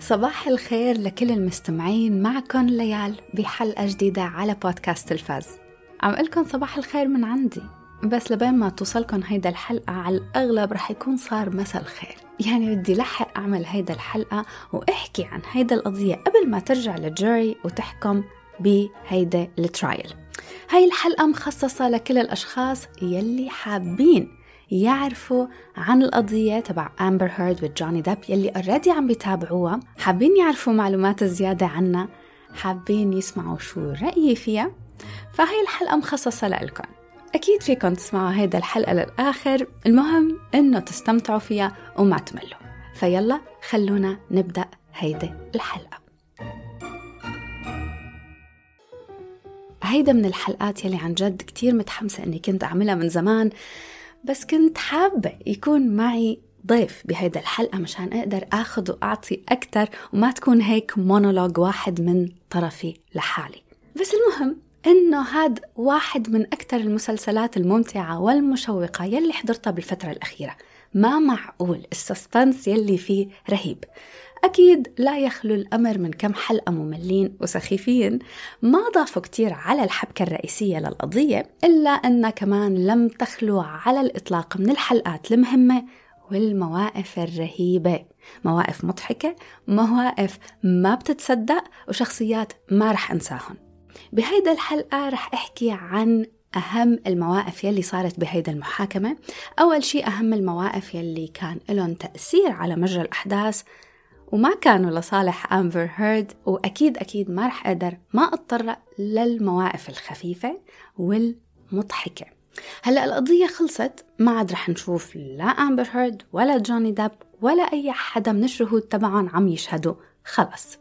صباح الخير لكل المستمعين معكم ليال بحلقة جديدة على بودكاست الفاز. عم لكم صباح الخير من عندي. بس لبين ما توصلكم هيدا الحلقة على الأغلب رح يكون صار مساء الخير. يعني بدي لحق أعمل هيدا الحلقة وأحكي عن هيدا القضية قبل ما ترجع للجوري وتحكم بهيدا الترايل هاي الحلقة مخصصة لكل الأشخاص يلي حابين يعرفوا عن القضية تبع أمبر هيرد وجوني ديب يلي already عم بيتابعوها. حابين يعرفوا معلومات زيادة عنها. حابين يسمعوا شو رأيي فيها. فهي الحلقة مخصصة لإلكم. أكيد فيكم تسمعوا هيدا الحلقة للآخر. المهم إنه تستمتعوا فيها وما تملوا. فيلا خلونا نبدأ هيدا الحلقة. هيدا من الحلقات يلي عن جد كتير متحمسة إني كنت أعملها من زمان. بس كنت حابة يكون معي ضيف بهيدا الحلقة مشان أقدر أخذ وأعطي أكتر وما تكون هيك مونولوج واحد من طرفي لحالي. بس المهم إنه هاد واحد من أكتر المسلسلات الممتعة والمشوقة يلي حضرتها بالفترة الأخيرة. ما معقول ال suspense يلي فيه رهيب. أكيد لا يخلو الأمر من كم حلقة مملين وسخيفين. ما ضافوا كتير على الحبكة الرئيسية للقضية إلا أن كمان لم تخلو على الإطلاق من الحلقات المهمة والمواقف الرهيبة. مواقف مضحكة مواقف ما بتتصدق وشخصيات ما رح أنساهم بهيدا الحلقة رح أحكي عن أهم المواقف يلي صارت بهيدا المحاكمة. أول شيء أهم المواقف يلي كان لهم تأثير على مجرى الأحداث وما كانوا لصالح أمبر هيرد وأكيد أكيد ما رح أقدر ما أتطرق للمواقف الخفيفة والمضحكة. هلأ القضية خلصت ما عاد رح نشوف لا أمبر هيرد ولا جوني داب ولا أي حدا من الشهود تبعهم عم يشهدوا. خلص.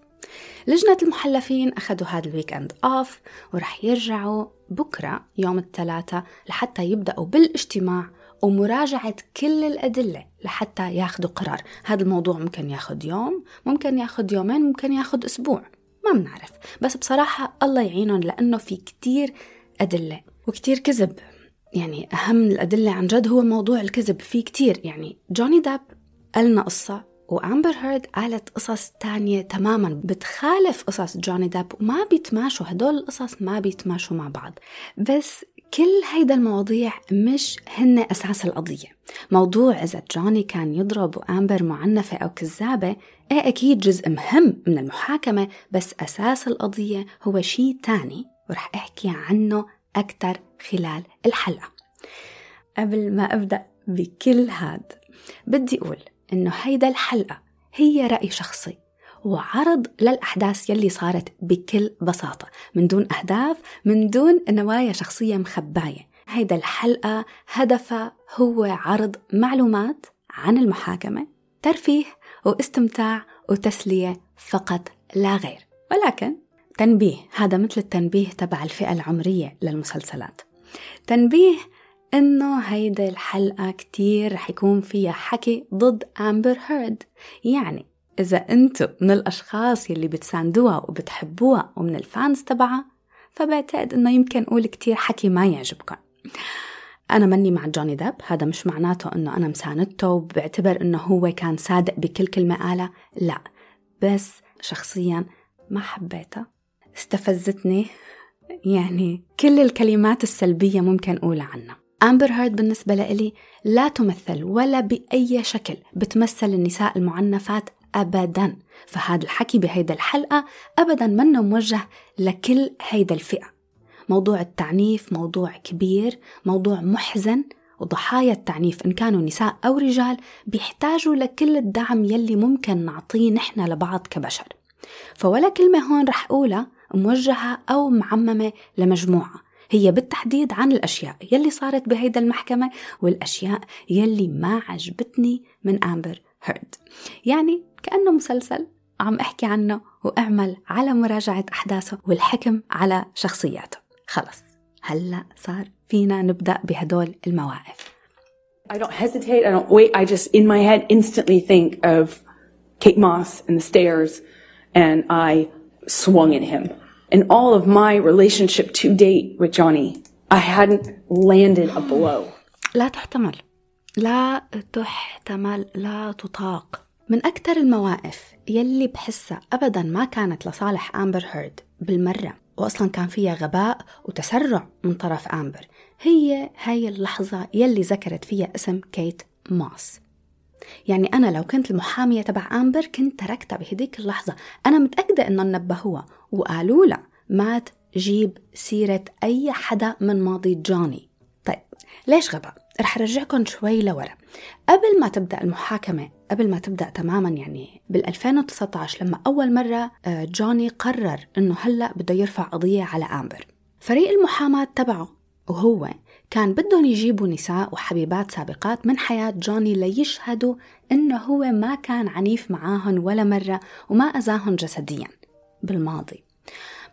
لجنة المحلفين أخذوا هذا الويك أند أوف ورح يرجعوا بكرة يوم الثلاثاء لحتى يبدأوا بالاجتماع ومراجعة كل الأدلة لحتى ياخذوا قرار. هذا الموضوع ممكن ياخذ يوم ممكن ياخذ يومين ممكن ياخذ أسبوع. ما بنعرف. بس بصراحة الله يعينهم لأنه في كتير أدلة وكتير كذب. يعني أهم الأدلة عن جد هو موضوع الكذب. في كتير. يعني جوني داب قالنا قصة وأمبر هيرد قالت قصص تانية تماما. بتخالف قصص جوني داب وما بيتماشوا. هدول القصص ما بيتماشوا مع بعض. بس كل هيدا المواضيع مش هن أساس القضية. موضوع إذا جوني كان يضرب وأمبر معنفة أو كذابة إيه أكيد جزء مهم من المحاكمة بس أساس القضية هو شيء تاني ورح أحكي عنه أكتر خلال الحلقة. قبل ما أبدأ بكل هاد بدي أقول إنه هيدا الحلقة هي رأي شخصي. وعرض للأحداث يلي صارت بكل بساطة من دون أهداف من دون نوايا شخصية مخباية. هيدا الحلقة هدفها هو عرض معلومات عن المحاكمة ترفيه واستمتاع وتسلية فقط لا غير. ولكن تنبيه هذا مثل التنبيه تبع الفئة العمرية للمسلسلات. تنبيه إنه هيدا الحلقة كتير رح يكون فيها حكي ضد أمبر هيرد يعني إذا أنتوا من الأشخاص يلي بتساندوها وبتحبوها ومن ال fans تبعها فبعتقد إنه يمكن أقول كتير حكي ما يعجبكم. أنا مني مع جوني ديب هذا مش معناته إنه أنا مساندته وبعتبر إنه هو كان صادق بكل كلمة قالها لا. بس شخصيا ما حبيتها. استفزتني. يعني كل الكلمات السلبية ممكن أقولها عنها. أمبر هارد بالنسبة لإلي لا تمثل ولا بأي شكل بتمثل النساء المعنفات أبدا. فهذا الحكي بهيدا الحلقة أبدا منه موجه لكل هيدا الفئة. موضوع التعنيف موضوع كبير موضوع محزن وضحايا التعنيف إن كانوا نساء أو رجال بيحتاجوا لكل الدعم يلي ممكن نعطيه نحن لبعض كبشر. فولا كلمة هون رح أقولها موجهة أو معممة لمجموعة. هي بالتحديد عن الأشياء يلي صارت بهيدا المحكمة والأشياء يلي ما عجبتني من أمبر. هيرد يعني كأنه مسلسل عم أحكي عنه وأعمل على مراجعة أحداثه والحكم على شخصياته خلص هلأ صار فينا نبدأ بهدول المواقف I don't hesitate. I don't wait. I just, in my head, instantly think of Kate Moss and the stairs, and I swung at him. In all of my relationship to date with Johnny, I hadn't landed a blow. لا تحتمل لا تحتمل لا تطاق. من أكثر المواقف يلي بحسها أبدا ما كانت لصالح أمبر هيرد بالمرة وأصلا كان فيها غباء وتسرع من طرف أمبر هي هاي اللحظة يلي ذكرت فيها اسم كيت موس. يعني أنا لو كنت المحامية تبع أمبر كنت تركتها بهديك اللحظة. أنا متأكدة إنه نبهوها وقالوا لها ما تجيب سيرة أي حدا من ماضي جوني. طيب ليش غباء؟ رح رجعكم شوي لورا. قبل ما تبدأ المحاكمة قبل ما تبدأ تماما يعني بال 2019 لما أول مرة آه، جوني قرر إنه هلأ بده يرفع قضية على أمبر. فريق المحاماة تبعه وهو كان بدهم يجيبوا نساء وحبيبات سابقات من حياة جوني ليشهدوا إنه هو ما كان عنيف معاهن ولا مرة وما أذاهن جسديا بالماضي.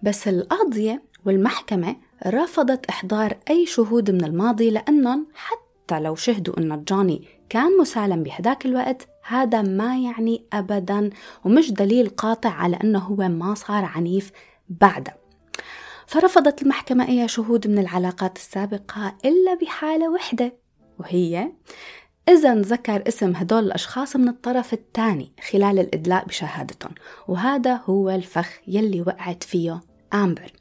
بس القاضية والمحكمة رفضت إحضار أي شهود من الماضي لأنهم حتى لو شهدوا أن جوني كان مسالم بهداك الوقت هذا ما يعني أبدا ومش دليل قاطع على أنه هو ما صار عنيف بعده. فرفضت المحكمة أي شهود من العلاقات السابقة إلا بحالة وحدة وهي إذا ذكر اسم هدول الأشخاص من الطرف الثاني خلال الإدلاء بشهادتهم وهذا هو الفخ يلي وقعت فيه أمبر.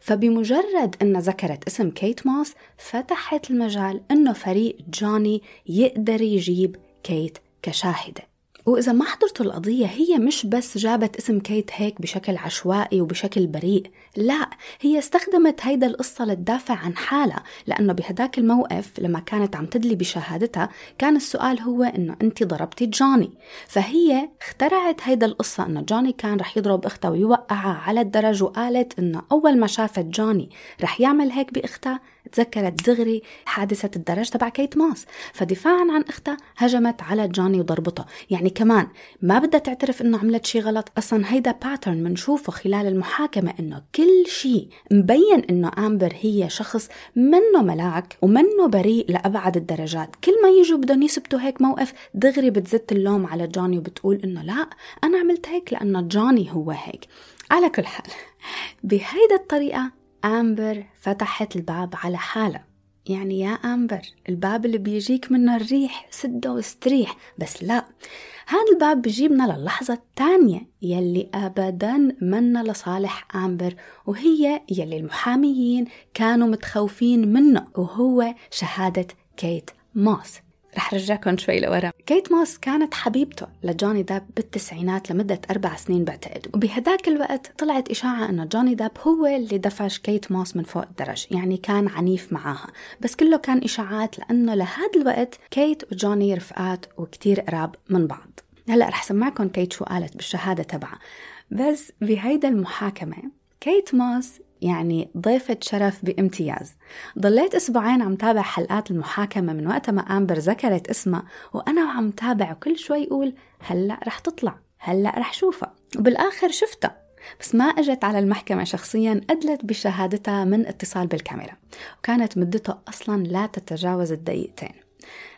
فبمجرد أن ذكرت اسم كيت موس فتحت المجال أنه فريق جوني يقدر يجيب كيت كشاهدة. وإذا ما حضرتوا القضية هي مش بس جابت اسم كيت هيك بشكل عشوائي وبشكل بريء لا هي استخدمت هيدا القصة لتدافع عن حالها لأنه بهداك الموقف لما كانت عم تدلي بشهادتها كان السؤال هو إنه أنت ضربتي جوني. فهي اخترعت هيدا القصة إنه جوني كان رح يضرب أختها ويوقعها على الدرج وقالت إنه أول ما شافت جوني رح يعمل هيك بأختها. تذكرت دغري حادثة الدرج تبع كيت ماس. فدفاعا عن أختها هجمت على جوني وضربته. يعني كمان ما بدها تعترف إنه عملت شيء غلط. أصلا هيدا pattern بنشوفه خلال المحاكمة إنه كل شيء مبين إنه آمبر هي شخص منه ملاك ومنه بريء لأبعد الدرجات. كل ما يجوا بدهم يثبتوا هيك موقف دغري بتزت اللوم على جوني وبتقول إنه لا أنا عملت هيك لأنه جوني هو هيك. على كل حال بهيدا الطريقة أمبر فتحت الباب على حالها. يعني يا أمبر الباب اللي بيجيك منه الريح سده واستريح بس لا. هذا الباب بيجيبنا للحظة الثانية يلي أبدا منا لصالح أمبر وهي يلي المحاميين كانوا متخوفين منه وهو شهادة كيت موس. رح رجعكم شوي لورا. كيت موس كانت حبيبته لجوني ديب بالتسعينات لمدة أربع سنين بعتقد. وبهداك الوقت طلعت إشاعة أنه جوني ديب هو اللي دفش كيت موس من فوق الدرج يعني كان عنيف معاها. بس كله كان إشاعات لأنه لهذا الوقت كيت وجوني رفقات وكتير قراب من بعض. هلا رح سمعكم كيت شو قالت بالشهادة تبعها. بس بهيدا المحاكمة كيت موس يعني ضيفة شرف بامتياز. ضليت أسبوعين عم تابع حلقات المحاكمة من وقت ما أمبر ذكرت اسمها وأنا عم تابع وكل شوي أقول هلأ رح تطلع هلأ رح شوفها. وبالآخر شفتها بس ما إجت على المحكمة شخصيا أدلت بشهادتها من اتصال بالكاميرا وكانت مدته أصلا لا تتجاوز الدقيقتين.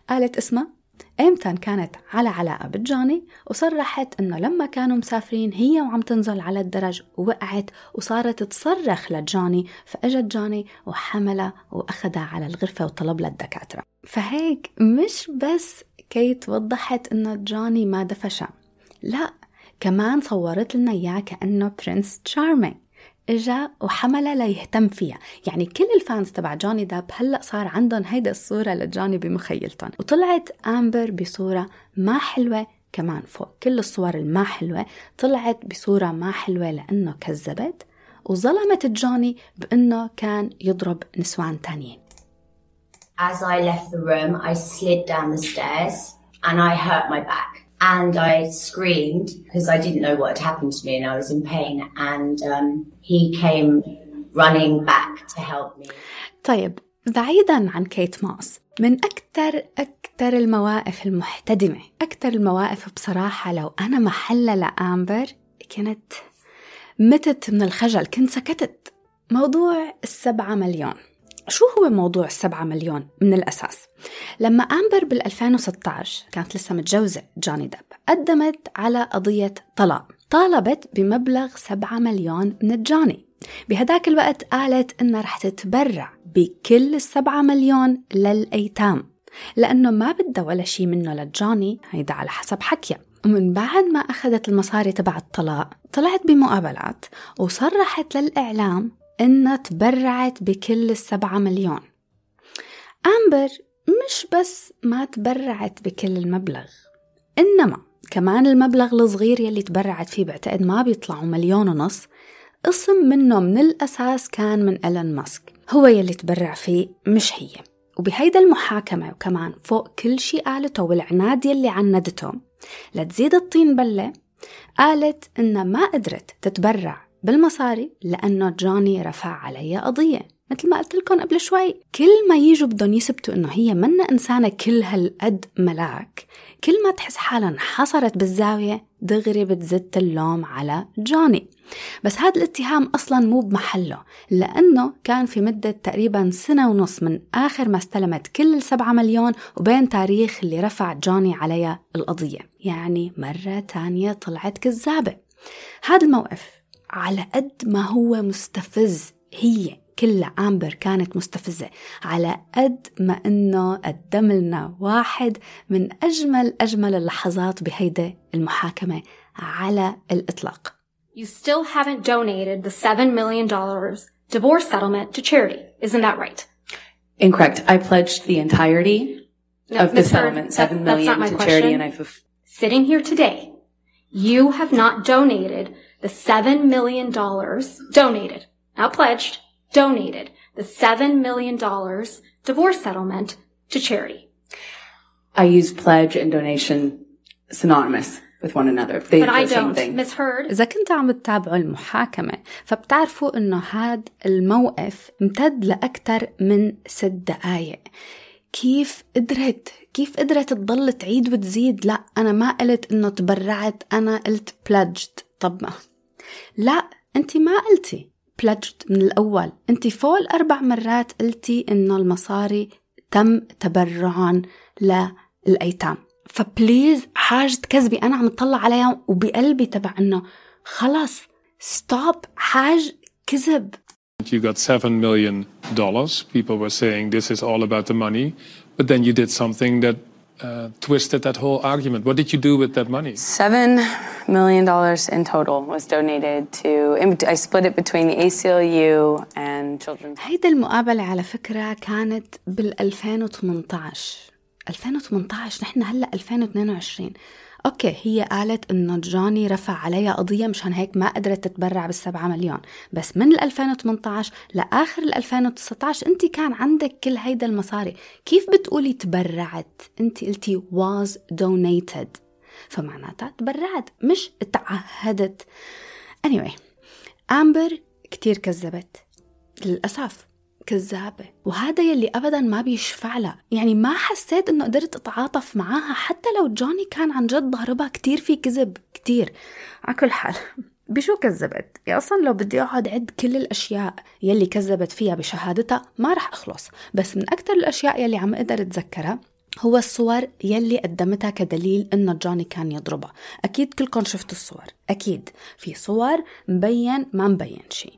قالت اسمها ايمتى كانت على علاقة بجوني وصرحت إنه لما كانوا مسافرين هي وعم تنزل على الدرج وقعت وصارت تصرخ لجوني فإجا جوني وحملها وأخذها على الغرفة وطلب لها الدكاترة. فهيك مش بس كيت وضحت إنه جوني ما دفشها لا كمان صورت لنا إياه كأنه Prince Charming إجا وحملها ليهتم فيها. يعني كل الفانز تبع جوني داب هلأ صار عندهم هيدا الصورة لجوني بمخيلتهم. وطلعت آمبر بصورة ما حلوة كمان فوق. كل الصور الما حلوة طلعت بصورة ما حلوة لأنه كذبت وظلمت جوني بأنه كان يضرب نسوان تانيين. As I left the room, I slid down the stairs and I hurt my back. And I screamed because I didn't know what had happened to me and I was in pain. And um, he came running back to help me. طيب بعيدا عن كيت موس من أكثر أكثر المواقف المحتدمة أكثر المواقف بصراحة لو أنا محل لأمبر كنت متت من الخجل كنت سكتت موضوع السبعة مليون شو هو موضوع السبعة مليون من الأساس؟ لما أمبر بال 2016 كانت لسه متجوزة جوني ديب قدمت على قضية طلاق. طالبت بمبلغ 7 مليون من جوني. بهداك الوقت قالت إنها رح تتبرع بكل السبعة مليون للأيتام. لأنه ما بدها ولا شيء منه لجوني هيدا على حسب حكيها ومن بعد ما أخذت المصاري تبع الطلاق طلعت بمقابلات وصرحت للإعلام إنها تبرعت بكل السبعة مليون. أمبر مش بس ما تبرعت بكل المبلغ إنما كمان المبلغ الصغير يلي تبرعت فيه بعتقد ما بيطلعوا مليون ونص قسم منه من الأساس كان من ألان ماسك. هو يلي تبرع فيه مش هي. وبهيدا المحاكمة وكمان فوق كل شي قالته والعناد يلي عندته لتزيد الطين بلة قالت إنها ما قدرت تتبرع بالمصاري لأنه جوني رفع علي قضية. مثل ما قلت لكم قبل شوي كل ما يجوا بدهم يثبتوا إنه هي منا إنسانة كل هالقد ملاك. كل ما تحس حالها انحصرت بالزاوية دغري بتزت اللوم على جوني. بس هذا الاتهام أصلا مو بمحله لأنه كان في مدة تقريبا سنة ونص من آخر ما استلمت كل السبعة مليون وبين تاريخ اللي رفع جوني عليها القضية. يعني مرة تانية طلعت كذابة. هذا الموقف على قد ما هو مستفز هي كلها آمبر كانت مستفزة على قد ما إنه قدم لنا واحد من أجمل أجمل اللحظات بهيدا المحاكمة على الإطلاق You still haven't donated the $7 million divorce settlement to charity. Isn't that right? Incorrect. I pledged the entirety No, of the settlement, that- seven million to question. charity, and I fulf- Sitting here today, you have not donated the $7 million donated, not pledged, donated the $7 million divorce settlement to charity. I use pledge and donation synonymous with one another. They But are I the same don't. thing. Ms. Heard, إذا كنتوا عم تتابعوا المحاكمة فبتعرفوا إنه هذا الموقف امتد لأكثر من ست دقايق كيف قدرت كيف قدرت تضل تعيد وتزيد لا أنا ما قلت إنه تبرعت أنا قلت pledged طب ما لا أنت ما قلتي pledged من الأول أنت فوق الأربع مرات قلتي إنه المصاري تم تبرعا للأيتام فبليز حاجة كذبي أنا عم اطلع عليها وبقلبي تبع إنه خلص ستوب حاج كذب You got seven million dollars. People were saying this is all about the money, but then you did something that uh, twisted that whole argument. What did you do with that money? Seven million dollars in total was donated to. I split it between the ACLU and Children's. هيدا المقابلة على فكرة كانت بال 2018 2018 نحن هلأ 2022 okay هي قالت إنه جوني رفع عليها قضية مشان هيك ما قدرت تتبرع بالسبعة مليون. بس من ال 2018 لآخر ال 2019 أنت كان عندك كل هيدا المصاري. كيف بتقولي تبرعت؟ أنت قلتي was donated. فمعناتها تبرعت مش تعهدت. Anyway أمبر كتير كذبت. للأسف كذابة وهذا يلي أبدا ما بيشفع لها. يعني ما حسيت إنه قدرت أتعاطف معاها حتى لو جوني كان عن جد ضاربها كتير في كذب. كتير. على كل حال بشو كذبت؟ يعني أصلا لو بدي أقعد عد كل الأشياء يلي كذبت فيها بشهادتها ما رح أخلص. بس من أكتر الأشياء يلي عم أقدر أتذكرها هو الصور يلي قدمتها كدليل إنه جوني كان يضربها. أكيد كلكم شفتوا الصور. أكيد. في صور مبين ما مبين شيء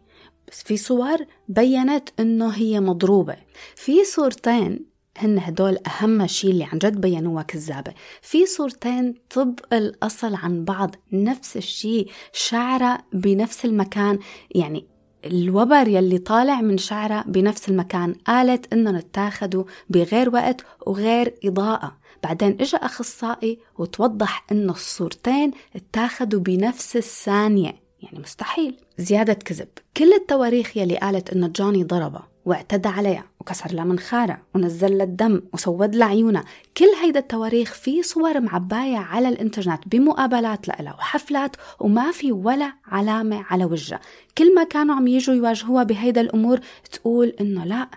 بس في صور بينت إنه هي مضروبة. في صورتين هن هدول أهم شيء اللي عن جد بينوها كذابة. في صورتين طبق الأصل عن بعض نفس الشيء شعرها بنفس المكان. يعني الوبر يلي طالع من شعرها بنفس المكان قالت إنهم اتاخدوا بغير وقت وغير إضاءة. بعدين اجى أخصائي وتوضح إنه الصورتين اتاخدوا بنفس الثانية. يعني مستحيل. زيادة كذب. كل التواريخ يلي قالت إنه جوني ضربها واعتدى عليها وكسر لها منخارها ونزل لها الدم وسود لها عيونها. كل هيدا التواريخ في صور معباية على الإنترنت بمقابلات لها وحفلات وما في ولا علامة على وجهها. كل ما كانوا عم يجوا يواجهوها بهيدا الأمور تقول إنه لا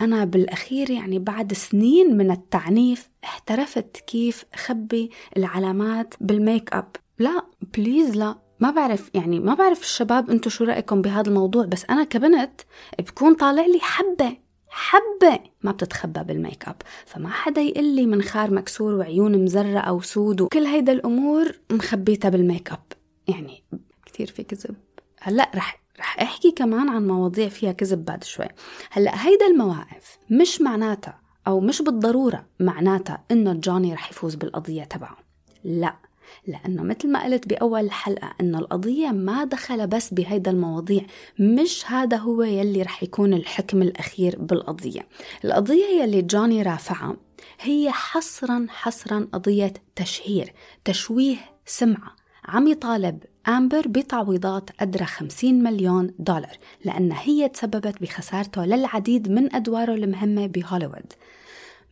أنا بالأخير يعني بعد سنين من التعنيف احترفت كيف أخبي العلامات بالميك أب. لا please لا. ما بعرف يعني ما بعرف الشباب أنتم شو رأيكم بهذا الموضوع بس أنا كبنت بكون طالع لي حبة حبة ما بتتخبى بالميك اب. فما حدا يقول لي منخار مكسور وعيون مزرقة وسود وكل هيدا الأمور مخبيتها بالميك اب. يعني كتير في كذب. هلأ رح رح أحكي كمان عن مواضيع فيها كذب بعد شوي. هلأ هيدا المواقف مش معناتها أو مش بالضرورة معناتها إنه جوني رح يفوز بالقضية تبعه. لأ. لأنه مثل ما قلت بأول الحلقة إنه القضية ما دخل بس بهيدا المواضيع مش هذا هو يلي رح يكون الحكم الأخير بالقضية. القضية يلي جوني رافعها هي حصرا حصرا قضية تشهير تشويه سمعة. عم يطالب أمبر بتعويضات قدرها 50 مليون دولار لأن هي تسببت بخسارته للعديد من أدواره المهمة بهوليوود.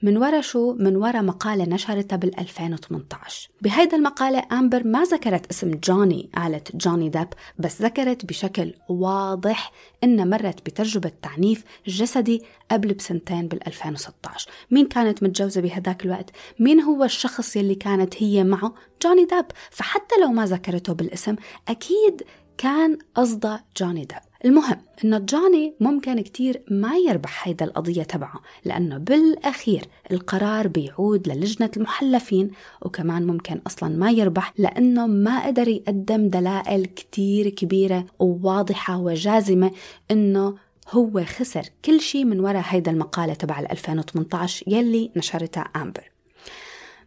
من ورا شو؟ من ورا مقالة نشرتها بال 2018 بهيدا المقالة أمبر ما ذكرت اسم جوني قالت جوني ديب بس ذكرت بشكل واضح إنها مرت بتجربة تعنيف جسدي قبل بسنتين بال 2016 مين كانت متجوزة بهداك الوقت؟ مين هو الشخص يلي كانت هي معه؟ جوني ديب فحتى لو ما ذكرته بالاسم أكيد كان قصدها جوني ديب المهم إنه جوني ممكن كتير ما يربح هيدا القضية تبعه لأنه بالأخير القرار بيعود للجنة المحلفين وكمان ممكن أصلا ما يربح لأنه ما قدر يقدم دلائل كتير كبيرة وواضحة وجازمة إنه هو خسر كل شيء من وراء هيدا المقالة تبع 2018 يلي نشرتها أمبر.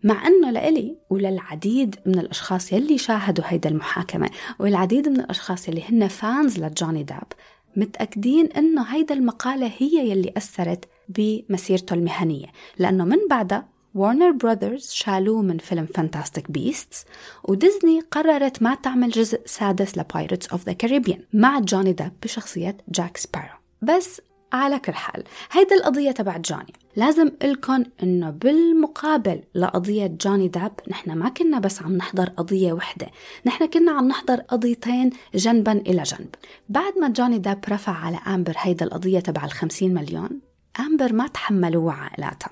مع أنه لإلي وللعديد من الأشخاص يلي شاهدوا هيدا المحاكمة والعديد من الأشخاص يلي هن fans لجوني ديب متأكدين أنه هيدا المقالة هي يلي أثرت بمسيرته المهنية لأنه من بعدها Warner Brothers شالوه من فيلم Fantastic Beasts وديزني قررت ما تعمل جزء سادس ل Pirates of the Caribbean مع جوني ديب بشخصية جاك سبارو بس على كل حال هيدا القضية تبع جوني. لازم لكم إنه بالمقابل لقضية جوني داب نحن ما كنا بس عم نحضر قضية وحدة نحن كنا عم نحضر قضيتين جنبا إلى جنب. بعد ما جوني داب رفع على أمبر هيدا القضية تبع الخمسين مليون أمبر ما تحملوا عائلاتها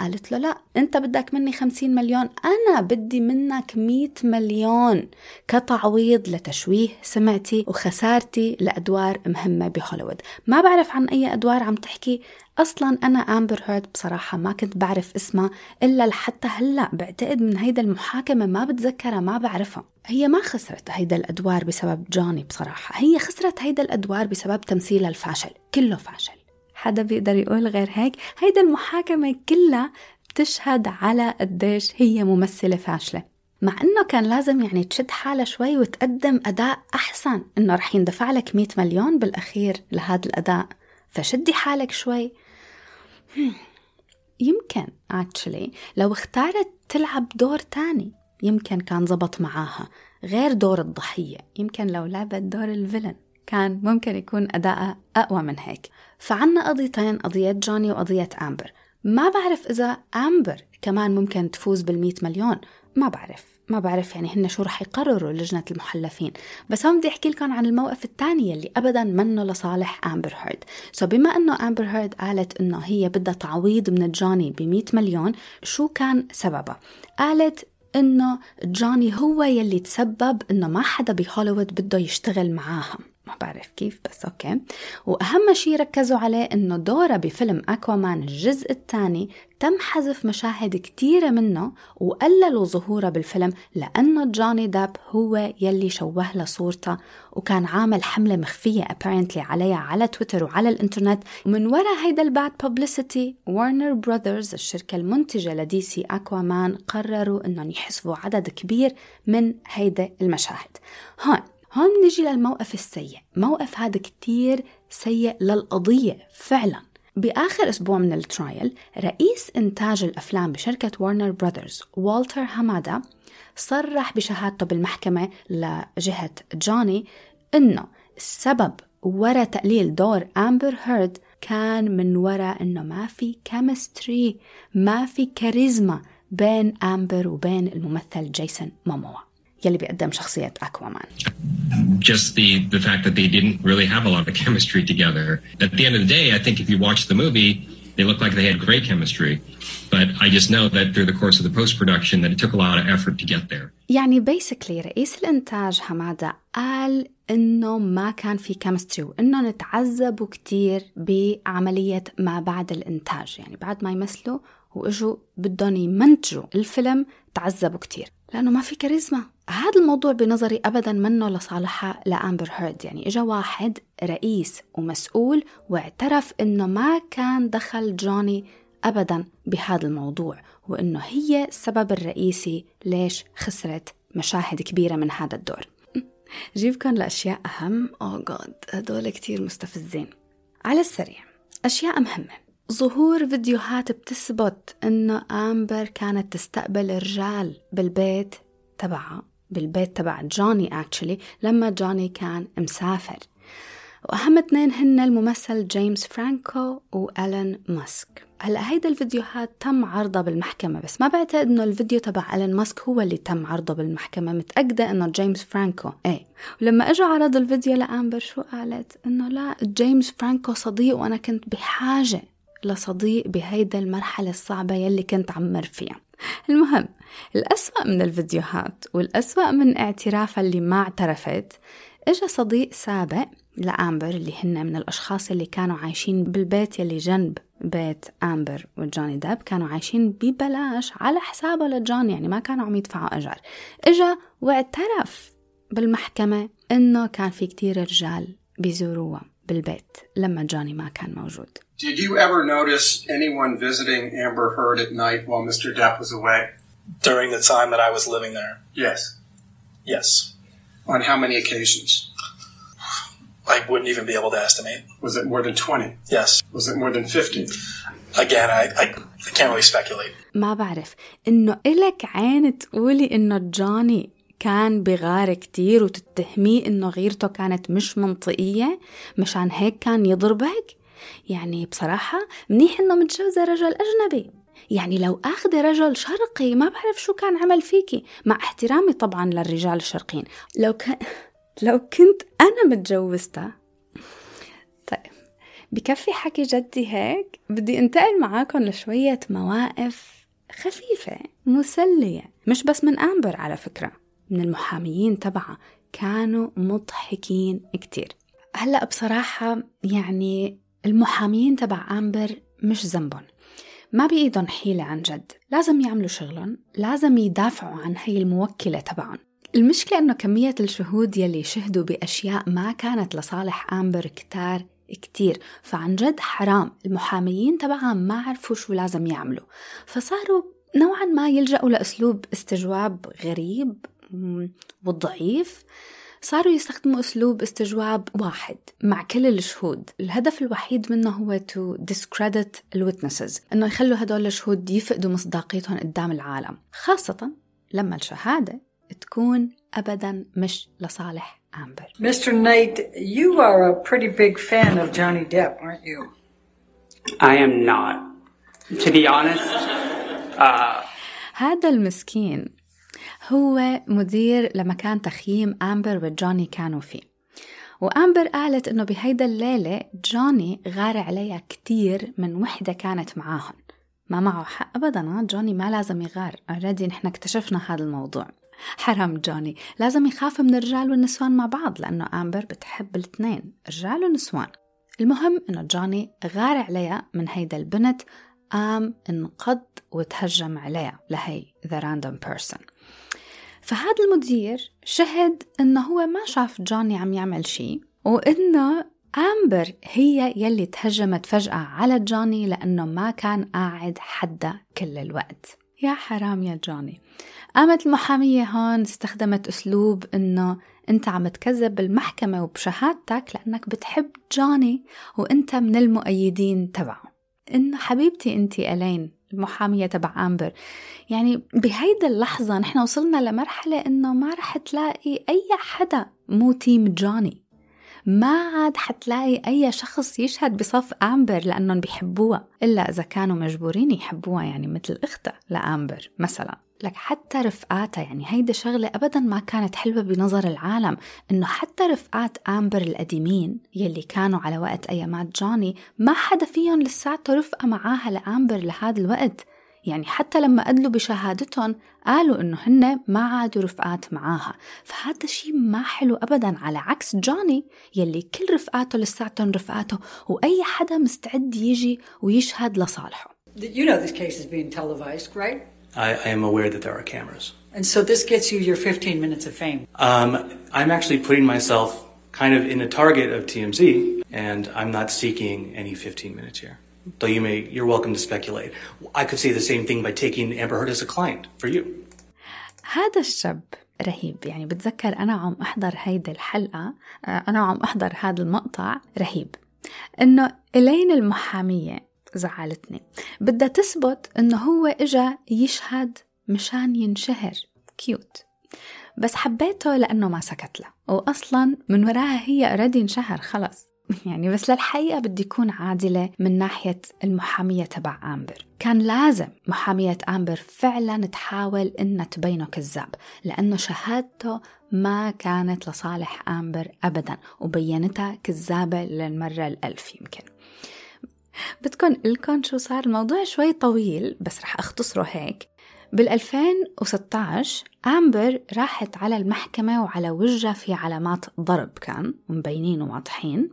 قالت له لا أنت بدك مني خمسين مليون. أنا بدي منك مية مليون. كتعويض لتشويه سمعتي وخسارتي لأدوار مهمة بهوليوود. ما بعرف عن أي أدوار عم تحكي. أصلا أنا أمبر هيرد بصراحة ما كنت بعرف اسمها إلا لحتى هلأ بعتقد من هيدا المحاكمة ما بتذكرها ما بعرفها. هي ما خسرت هيدا الأدوار بسبب جوني بصراحة. هي خسرت هيدا الأدوار بسبب تمثيلها الفاشل كله فاشل. حدا بيقدر يقول غير هيك. هيدا المحاكمة كلها بتشهد على قديش هي ممثلة فاشلة. مع إنه كان لازم يعني تشد حالها شوي وتقدم أداء أحسن. إنه رح يندفع لك 100 مليون بالأخير لهذا الأداء. فشدي حالك شوي. يمكن actually لو اختارت تلعب دور تاني يمكن كان زبط معاها. غير دور الضحية. يمكن لو لعبت دور الفيلن. كان ممكن يكون أداءها أقوى من هيك. فعنا قضيتين قضية جوني وقضية أمبر. ما بعرف إذا أمبر كمان ممكن تفوز بالمئة مليون. ما بعرف ما بعرف يعني هن شو رح يقرروا لجنة المحلفين. بس هون بدي أحكي لكم عن الموقف الثاني اللي أبدا منه لصالح أمبر هيرد. so بما أنه أمبر هيرد قالت أنه هي بدها تعويض من جوني ب مليون شو كان سببها قالت إنه جوني هو يلي تسبب إنه ما حدا بهوليوود بده يشتغل معاها ما بعرف كيف بس okay. وأهم شيء ركزوا عليه إنه دورة بفيلم أكوامان الجزء الثاني تم حذف مشاهد كتيرة منه وقللوا ظهوره بالفيلم لأنه جوني دب هو يلي شوه لها صورتها وكان عامل حملة مخفية apparently عليها على تويتر وعلى الإنترنت. ومن وراء هيدا ال bad publicity وارنر براذرز الشركة المنتجة لدي سي أكوامان قرروا إنهم يحذفوا عدد كبير من هيدا المشاهد. هون هون نجي للموقف السيء. موقف هذا كتير سيء للقضية فعلا. بآخر أسبوع من ال trial رئيس إنتاج الأفلام بشركة وارنر براذرز والتر هامادا صرح بشهادته بالمحكمة لجهة جوني إنه السبب ورا تقليل دور أمبر هيرد كان من وراء إنه ما في chemistry ما في كاريزما بين أمبر وبين الممثل جيسون موموا يلي بيقدم شخصية أكوامان just the the fact that they didn't really have a lot of chemistry together. At the end of the day, I think if you watch the movie, they look like they had great chemistry. But I just know that through the course of the post production that it took a lot of effort to get there. يعني basically رئيس الإنتاج حمادة قال إنه ما كان في كيمستري وإنه نتعذبوا كتير بعملية ما بعد الإنتاج يعني بعد ما يمثلوا وإجوا بدهم يمنتجوا الفيلم تعذبوا كتير لأنه ما في كاريزما. هذا الموضوع بنظري أبدا منه لصالحها لأمبر هيرد. يعني إجا واحد رئيس ومسؤول واعترف إنه ما كان دخل جوني أبدا بهذا الموضوع وإنه هي السبب الرئيسي ليش خسرت مشاهد كبيرة من هذا الدور. جيبكم لأشياء أهم. أوه جاد هدول كتير مستفزين. على السريع أشياء مهمة. ظهور فيديوهات بتثبت إنه آمبر كانت تستقبل رجال بالبيت تبعها بالبيت تبع جوني اكشلي لما جوني كان مسافر. وأهم اثنين هن الممثل جيمس فرانكو وإيلون ماسك. هلأ هيدا الفيديوهات تم عرضها بالمحكمة بس ما بعتقد إنه الفيديو تبع إيلون ماسك هو اللي تم عرضه بالمحكمة. متأكدة إنه جيمس فرانكو إيه. ولما اجوا عرضوا الفيديو لآمبر شو قالت؟ إنه لا جيمس فرانكو صديق وأنا كنت بحاجة. لصديق بهيدا المرحلة الصعبة يلي كنت عم مر فيها. المهم الأسوأ من الفيديوهات والأسوأ من اعترافها اللي ما اعترفت إجا صديق سابق لأمبر اللي هن من الأشخاص اللي كانوا عايشين بالبيت يلي جنب بيت أمبر وجوني داب كانوا عايشين ببلاش على حسابه لجوني يعني ما كانوا عم يدفعوا أجر. إجا واعترف بالمحكمة إنه كان في كتير رجال بيزوروها. بالبيت لما جوني ما كان موجود Did you ever notice anyone visiting Amber Heard at night while Mr. Depp was away? During the time that I was living there? Yes. Yes. On how many occasions? I wouldn't even be able to estimate. Was it more than 20? Yes. Was it more than 50? Again, I, I, I can't really speculate. ما بعرف إنه إلك عين تقولي إنه جوني كان بغار كتير وتتهميه إنه غيرته كانت مش منطقية مشان هيك كان يضربك؟ يعني بصراحة منيح إنه متجوزة رجل أجنبي. يعني لو أخذ رجل شرقي ما بعرف شو كان عمل فيكي مع احترامي طبعا للرجال الشرقيين. لو كان لو كنت أنا متجوزته طيب بكفي حكي جدي هيك بدي انتقل معاكم لشوية مواقف خفيفة مسلية مش بس من أمبر على فكرة. من المحاميين تبعها كانوا مضحكين كتير. هلأ بصراحة يعني المحامين تبع أمبر مش ذنبهم. ما بإيدهم حيلة عن جد. لازم يعملوا شغلهم لازم يدافعوا عن هي الموكلة تبعهم. المشكلة إنه كمية الشهود يلي شهدوا بأشياء ما كانت لصالح أمبر كتار كتير. فعن جد حرام. المحاميين تبعها ما عرفوا شو لازم يعملوا. فصاروا نوعا ما يلجأوا لأسلوب استجواب غريب وضعيف صاروا يستخدموا أسلوب استجواب واحد مع كل الشهود الهدف الوحيد منه هو to discredit الويتنسز إنه يخلوا هدول الشهود يفقدوا مصداقيتهم قدام العالم خاصة لما الشهادة تكون أبدا مش لصالح أمبر Mr. Knight, you are a pretty big fan of Johnny Depp, aren't you? I am not. To be honest, uh, هذا المسكين هو مدير لمكان تخييم أمبر وجوني كانوا فيه. وأمبر قالت إنه بهيدا الليلة جوني غار عليها كتير من وحدة كانت معاهم ما معه حق أبدا جوني ما لازم يغار. أوريدي نحن اكتشفنا هذا الموضوع. حرام جوني. لازم يخاف من الرجال والنسوان مع بعض لأنه أمبر بتحب الاثنين رجال ونسوان المهم إنه جوني غار عليها من هيدا البنت قام انقض وتهجم عليها لهي the random person. فهذا المدير شهد إنه هو ما شاف جوني عم يعمل شيء وإنه آمبر هي يلي تهجمت فجأة على جوني لأنه ما كان قاعد حدا كل الوقت. يا حرام يا جوني. قامت المحامية هون استخدمت أسلوب إنه أنت عم تكذب بالمحكمة وبشهادتك لأنك بتحب جوني وأنت من المؤيدين تبعه. إنه حبيبتي أنت ألين المحامية تبع أمبر. يعني بهيدا اللحظة نحن وصلنا لمرحلة إنه ما رح تلاقي أي حدا مو تيم جوني ما عاد حتلاقي أي شخص يشهد بصف أمبر لأنهم بيحبوها إلا إذا كانوا مجبورين يحبوها يعني مثل أختها لأمبر مثلا. لك حتى رفقاتها يعني هيدا شغلة أبدا ما كانت حلوة بنظر العالم إنه حتى رفقات أمبر القديمين يلي كانوا على وقت أيامات جوني ما حدا فيهم لساته رفقة معاها لأمبر لهذا الوقت. يعني حتى لما أدلوا بشهادتهم قالوا إنه هن ما عادوا رفقات معاها. فهذا شيء ما حلو أبدا على عكس جوني يلي كل رفقاته لساتهم رفقاته وأي حدا مستعد يجي ويشهد لصالحه. You know this case is being televised, right? I, I am aware that there are cameras. And so this gets you your 15 minutes of fame. Um, I'm actually putting myself kind of in the target of TMZ, and I'm not seeking any 15 minutes here. Though you may, you're welcome to speculate. I could say the same thing by taking Amber Heard as a client for you. هذا الشاب رهيب يعني بتذكر أنا عم أحضر هيدي الحلقة آه، أنا عم أحضر هذا المقطع رهيب إنه إلين المحامية زعلتني. بدها تثبت إنه هو إجا يشهد مشان ينشهر. cute. بس حبيته لأنه ما سكت له. وأصلا من وراها هي already انشهر خلص. يعني بس للحقيقة بدي أكون عادلة من ناحية المحامية تبع آمبر. كان لازم محامية آمبر فعلا تحاول إنها تبينه كذاب لأنه شهادته ما كانت لصالح آمبر أبدا وبينتها كذابة للمرة الألف يمكن. بدكم لكم شو صار؟ الموضوع شوي طويل بس رح أختصره هيك. بال 2016 أمبر راحت على المحكمة وعلى وجهها في علامات ضرب كان مبينين وواضحين.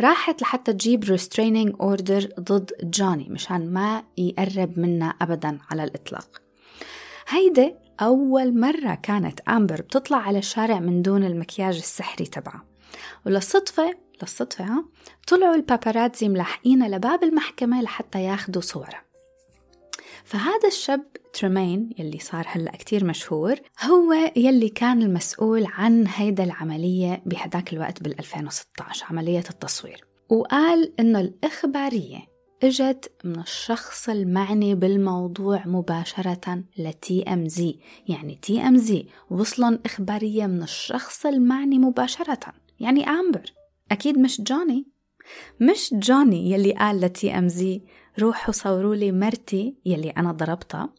راحت لحتى تجيب restraining order ضد جوني مشان ما يقرب منا أبدا على الإطلاق. هيدي أول مرة كانت أمبر بتطلع على الشارع من دون المكياج السحري تبعها وللصدفة للصدفة طلعوا الباباراتزي ملاحقينها لباب المحكمة لحتى ياخدوا صورها فهذا الشاب ترمين يلي صار هلأ كتير مشهور هو يلي كان المسؤول عن هيدا العملية بهداك الوقت بال 2016 عملية التصوير. وقال إنه الإخبارية إجت من الشخص المعني بالموضوع مباشرة ل TMZ يعني TMZ وصلن إخبارية من الشخص المعني مباشرة يعني أمبر. أكيد مش جوني مش جوني يلي قال ل TMZ روحوا صوروا لي مرتي يلي أنا ضربتها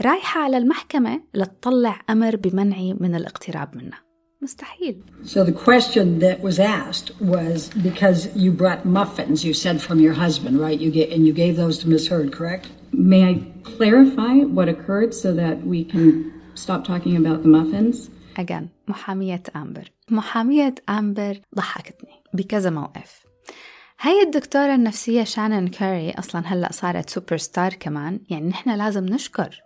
رايحة على المحكمة لتطلع أمر بمنعي من الاقتراب منها مستحيل So the question that was asked was because you brought muffins, you said from your husband, right? You get and you gave those to Miss Heard, correct? May I clarify what occurred so that we can stop talking about the muffins? Again, محامية أمبر محامية أمبر ضحكتني بكذا موقف. هاي الدكتورة النفسية شانن كاري أصلا هلأ صارت سوبر ستار كمان يعني نحن لازم نشكر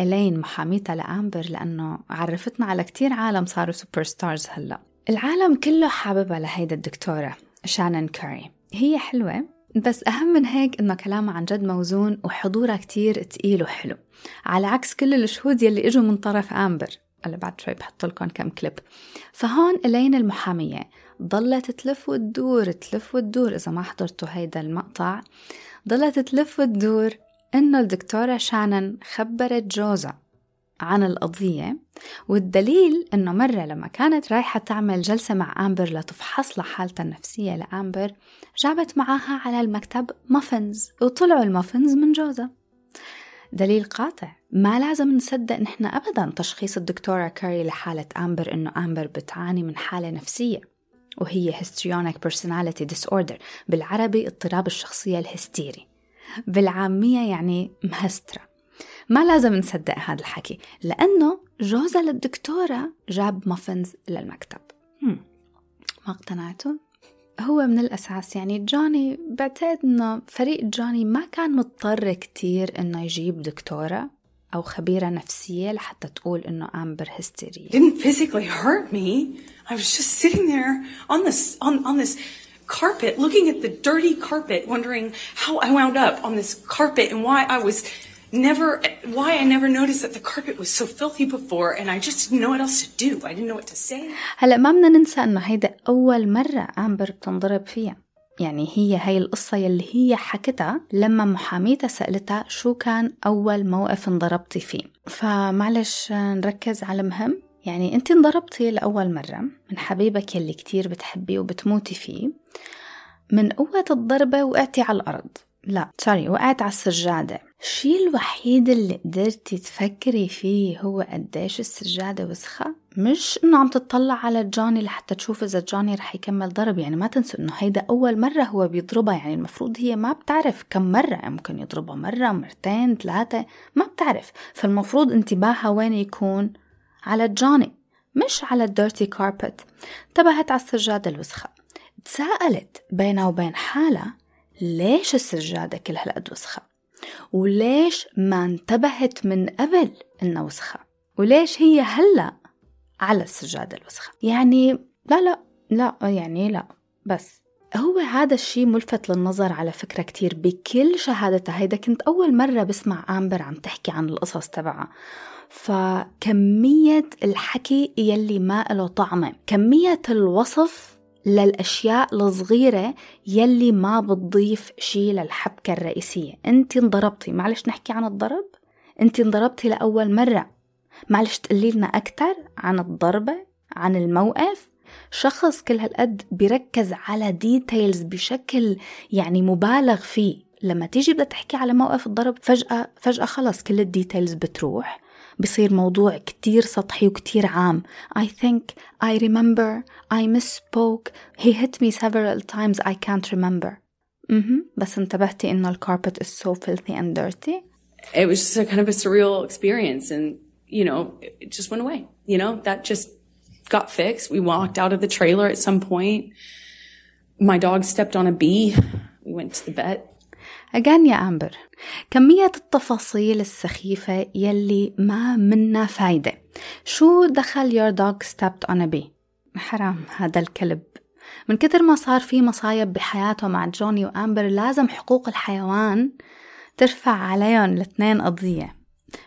إلين محاميتها لأمبر لأنه عرفتنا على كتير عالم صاروا superstars هلأ. العالم كله حاببها لهيدا الدكتورة شانن كاري هي حلوة بس أهم من هيك إنه كلامها عن جد موزون وحضورها كتير تقيل وحلو. على عكس كل الشهود يلي إجوا من طرف أمبر. اللي بعد شوي بحط لكم كم كليب. فهون إلين المحامية. ضلت تلف وتدور تلف وتدور. إذا ما حضرتوا هيدا المقطع ضلت تلف وتدور إنه الدكتورة شانن خبرت جوزها عن القضية والدليل إنه مرة لما كانت رايحة تعمل جلسة مع أمبر لتفحص لحالتها النفسية لأمبر جابت معاها على المكتب muffins وطلعوا ال muffins من جوزها. دليل قاطع ما لازم نصدق نحن أبدا تشخيص الدكتورة كاري لحالة أمبر إنه أمبر بتعاني من حالة نفسية وهي histrionic personality disorder بالعربي اضطراب الشخصية الهستيري بالعامية يعني مهسترة ما لازم نصدق هذا الحكي لأنه جوزها للدكتورة جاب muffins للمكتب. ما اقتنعتوا؟ هو من الأساس يعني جوني بعتقد إنه فريق جوني ما كان مضطر كتير إنه يجيب دكتورة أو خبيرة نفسية لحتى تقول إنه أمبر هستيرية didn't physically hurt me. I was just sitting there on this on, on this carpet, looking at the dirty carpet, wondering how I wound up on this carpet and why I was never why I never noticed that the carpet was so filthy before and I just didn't know what else to do. I didn't know what to say. هلا ما بدنا ننسى إنه هيدا أول مرة أمبر بتنضرب فيها. يعني هي هاي القصة يلي هي حكتها لما محاميتها سألتها شو كان أول موقف انضربتي فيه. فمعلش نركز على المهم. يعني انت انضربتي لأول مرة من حبيبك يلي كتير بتحبيه وبتموتي فيه. من قوة الضربة وقعتي على الأرض. لا sorry وقعت على السجادة. الشي الوحيد اللي قدرتي تفكري فيه هو قديش السجادة وسخة؟ مش إنه عم تطلع على جوني لحتى تشوف إذا جوني رح يكمل ضرب يعني ما تنسوا إنه هيدا أول مرة هو بيضربها يعني المفروض هي ما بتعرف كم مرة ممكن يضربها مرة مرتين ثلاثة ما بتعرف. فالمفروض انتباهها وين يكون؟ على جوني مش على الديرتي كاربت. انتبهت على السجادة الوسخة. تساءلت بينها وبين حالها ليش السجادة كل هالقد وسخة؟ وليش ما انتبهت من قبل إنها وسخة؟ وليش هي هلأ على السجادة الوسخة؟ يعني لا لا لا يعني لا بس هو هذا الشيء ملفت للنظر على فكرة كتير بكل شهادتها. هيدا كنت أول مرة بسمع آمبر عم تحكي عن القصص تبعها. فكمية الحكي يلي ما له طعمة كمية الوصف للأشياء الصغيرة يلي ما بتضيف شيء للحبكة الرئيسية. أنت انضربتي معلش نحكي عن الضرب؟ أنت انضربتي لأول مرة معلش تقولي لنا أكثر عن الضربة عن الموقف؟ شخص كل هالقد بيركز على details بشكل يعني مبالغ فيه. لما تيجي بدها تحكي على موقف الضرب فجأة فجأة خلص كل ال details بتروح. بصير موضوع كتير سطحي وكتير عام I think, I remember, I misspoke, he hit me several times, I can't remember mm-hmm. بس انتبهتي إنه الكاربت is so filthy and dirty It was just a kind of a surreal experience and, you know, it just went away. You know, that just got fixed. We walked out of the trailer at some point. My dog stepped on a bee. We went to the vet. again يا أمبر كمية التفاصيل السخيفة يلي ما منا فايدة. شو دخل your dog stepped on a bee حرام هذا الكلب. من كتر ما صار في مصايب بحياته مع جوني وأمبر لازم حقوق الحيوان ترفع عليهم الاثنين قضية.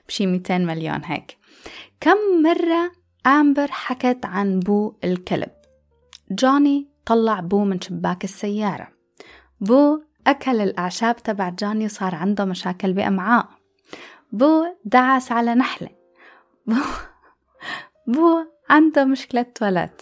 بشي 200 مليون هيك. كم مرة أمبر حكت عن بو الكلب؟ جوني طلع بو من شباك السيارة. بو أكل الأعشاب تبع جوني وصار عنده مشاكل بأمعاء. بو دعس على نحلة. بو, بو عنده مشكلة تواليت.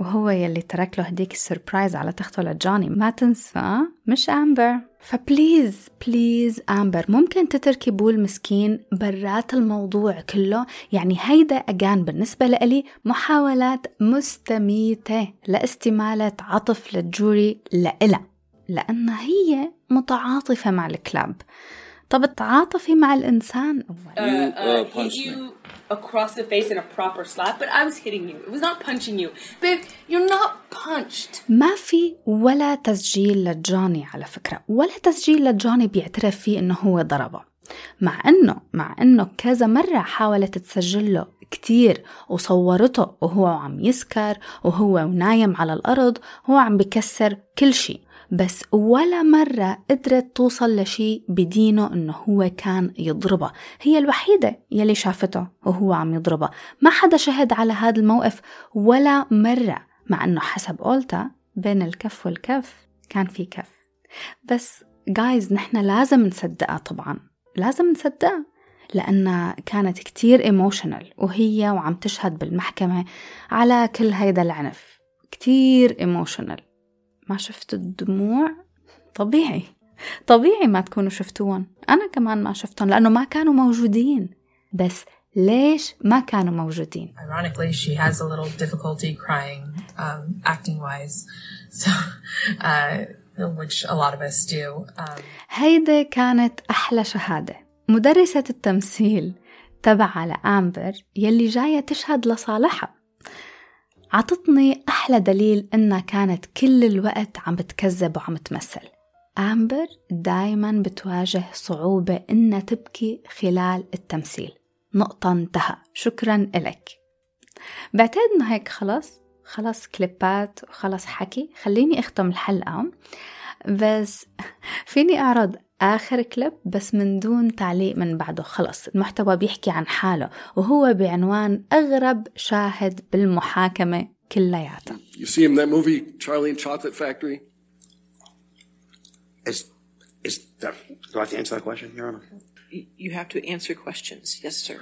وهو يلي ترك له هديك ال surprise على تخته لجوني. ما تنسى مش أمبر. ف please please أمبر ممكن تتركي بو المسكين برات الموضوع كله؟ يعني هيدا again بالنسبة لإلي محاولات مستميتة لاستمالة عطف للجوري لإلها لأن هي متعاطفة مع الكلاب طب تعاطفي مع الإنسان Uh, uh, you across the face in a proper slap, but I was hitting you. It was not punching you. Babe, you're not punched. ما في ولا تسجيل لجوني على فكرة ولا تسجيل لجوني بيعترف فيه إنه هو ضربه مع إنه مع إنه كذا مرة حاولت تسجل له كتير وصورته وهو عم يسكر وهو نايم على الأرض وهو عم بكسر كل شيء بس ولا مرة قدرت توصل لشي بدينه إنه هو كان يضربها هي الوحيدة يلي شافته وهو عم يضربها ما حدا شهد على هذا الموقف ولا مرة مع إنه حسب أولتا بين الكف والكف كان في كف. بس جايز نحن لازم نصدقها طبعا. لازم نصدقها لأنها كانت كتير ايموشنال وهي وعم تشهد بالمحكمة على كل هيدا العنف. كتير ايموشنال ما شفتوا الدموع؟ طبيعي. طبيعي ما تكونوا شفتوهم أنا كمان ما شفتهم لأنه ما كانوا موجودين. بس ليش ما كانوا موجودين؟ Ironically, she has a little difficulty crying, um, acting wise, so uh, which a lot of us do. Um, هيدا كانت أحلى شهادة. مدرسة التمثيل تبع لأمبر يلي جاية تشهد لصالحها. عطتني أحلى دليل إنها كانت كل الوقت عم بتكذب وعم تمثل. أمبر دايما بتواجه صعوبة إنها تبكي خلال التمثيل. نقطة انتهى. شكرا إلك. بعتقد إنه هيك خلص. خلص كليبات وخلص حكي. خليني أختم الحلقة. بس فيني أعرض آخر كليب بس من دون تعليق من بعده خلص المحتوى بيحكي عن حاله وهو بعنوان أغرب شاهد بالمحاكمة كلياتها You see him in that movie, Charlie and Chocolate Factory? Is, is that, do I have to answer that question, Your Honor? You have to answer questions. Yes, sir.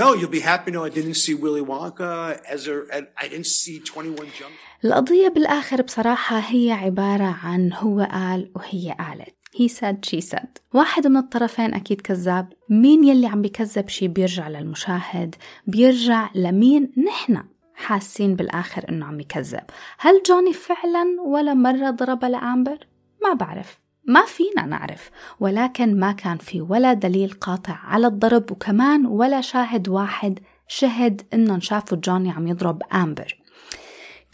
No, you'll be happy to know I didn't see Willy Wonka, Ezra, I didn't see 21 Jump. القضية بالآخر بصراحة هي عبارة عن هو قال وهي قالت he said she said. واحد من الطرفين أكيد كذاب. مين يلي عم بيكذب شي بيرجع للمشاهد بيرجع لمين نحن حاسين بالآخر إنه عم يكذب. هل جوني فعلا ولا مرة ضرب لأمبر؟ ما بعرف. ما فينا نعرف. ولكن ما كان في ولا دليل قاطع على الضرب وكمان ولا شاهد واحد شهد إنه شافوا جوني عم يضرب أمبر.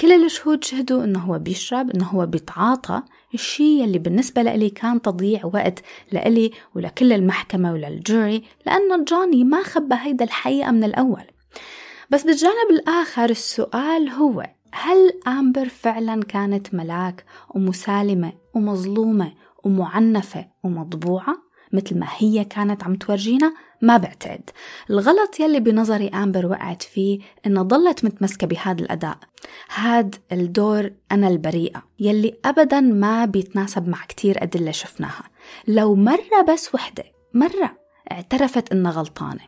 كل الشهود شهدوا إنه هو بيشرب إنه هو بيتعاطى. الشيء اللي بالنسبة لإلي كان تضييع وقت لإلي ولكل المحكمة وللجوري لأنه جوني ما خبى هيدا الحقيقة من الأول. بس بالجانب الآخر السؤال هو هل آمبر فعلا كانت ملاك ومسالمة ومظلومة ومعنفة ومطبوعة مثل ما هي كانت عم تورجينا؟ ما بعتقد. الغلط يلي بنظري آمبر وقعت فيه إنها ضلت متمسكة بهذا الأداء. هاد الدور أنا البريئة يلي أبدا ما بيتناسب مع كتير أدلة شفناها. لو مرة بس وحدة مرة اعترفت إنها غلطانة.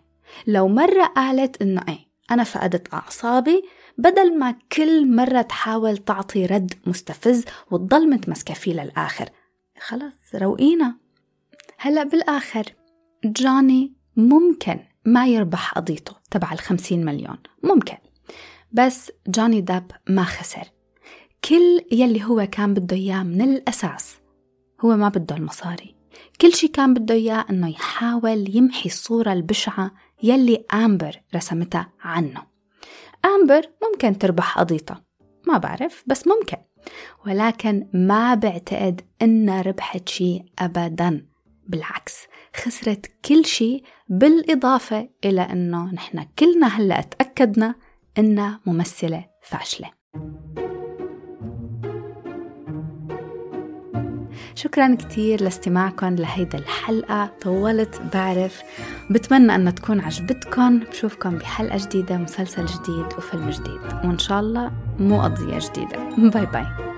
لو مرة قالت إنه إيه أنا فقدت أعصابي بدل ما كل مرة تحاول تعطي رد مستفز وتضل متمسكة فيه للآخر. خلص روقينا. هلأ بالآخر جوني ممكن ما يربح قضيته تبع الخمسين مليون. ممكن. بس جوني داب ما خسر. كل يلي هو كان بده إياه من الأساس هو ما بده المصاري. كل شي كان بده إياه إنه يحاول يمحي الصورة البشعة يلي آمبر رسمتها عنه. آمبر ممكن تربح قضيتها ما بعرف بس ممكن. ولكن ما بعتقد إنها ربحت شي أبدا. بالعكس خسرت كل شي بالإضافة إلى أنه نحن كلنا هلأ تأكدنا إنها ممثلة فاشلة. شكرا كتير لاستماعكم لهيدا الحلقة. طولت بعرف. بتمنى أن تكون عجبتكم. بشوفكم بحلقة جديدة مسلسل جديد وفيلم جديد. وإن شاء الله مو قضية جديدة. باي باي.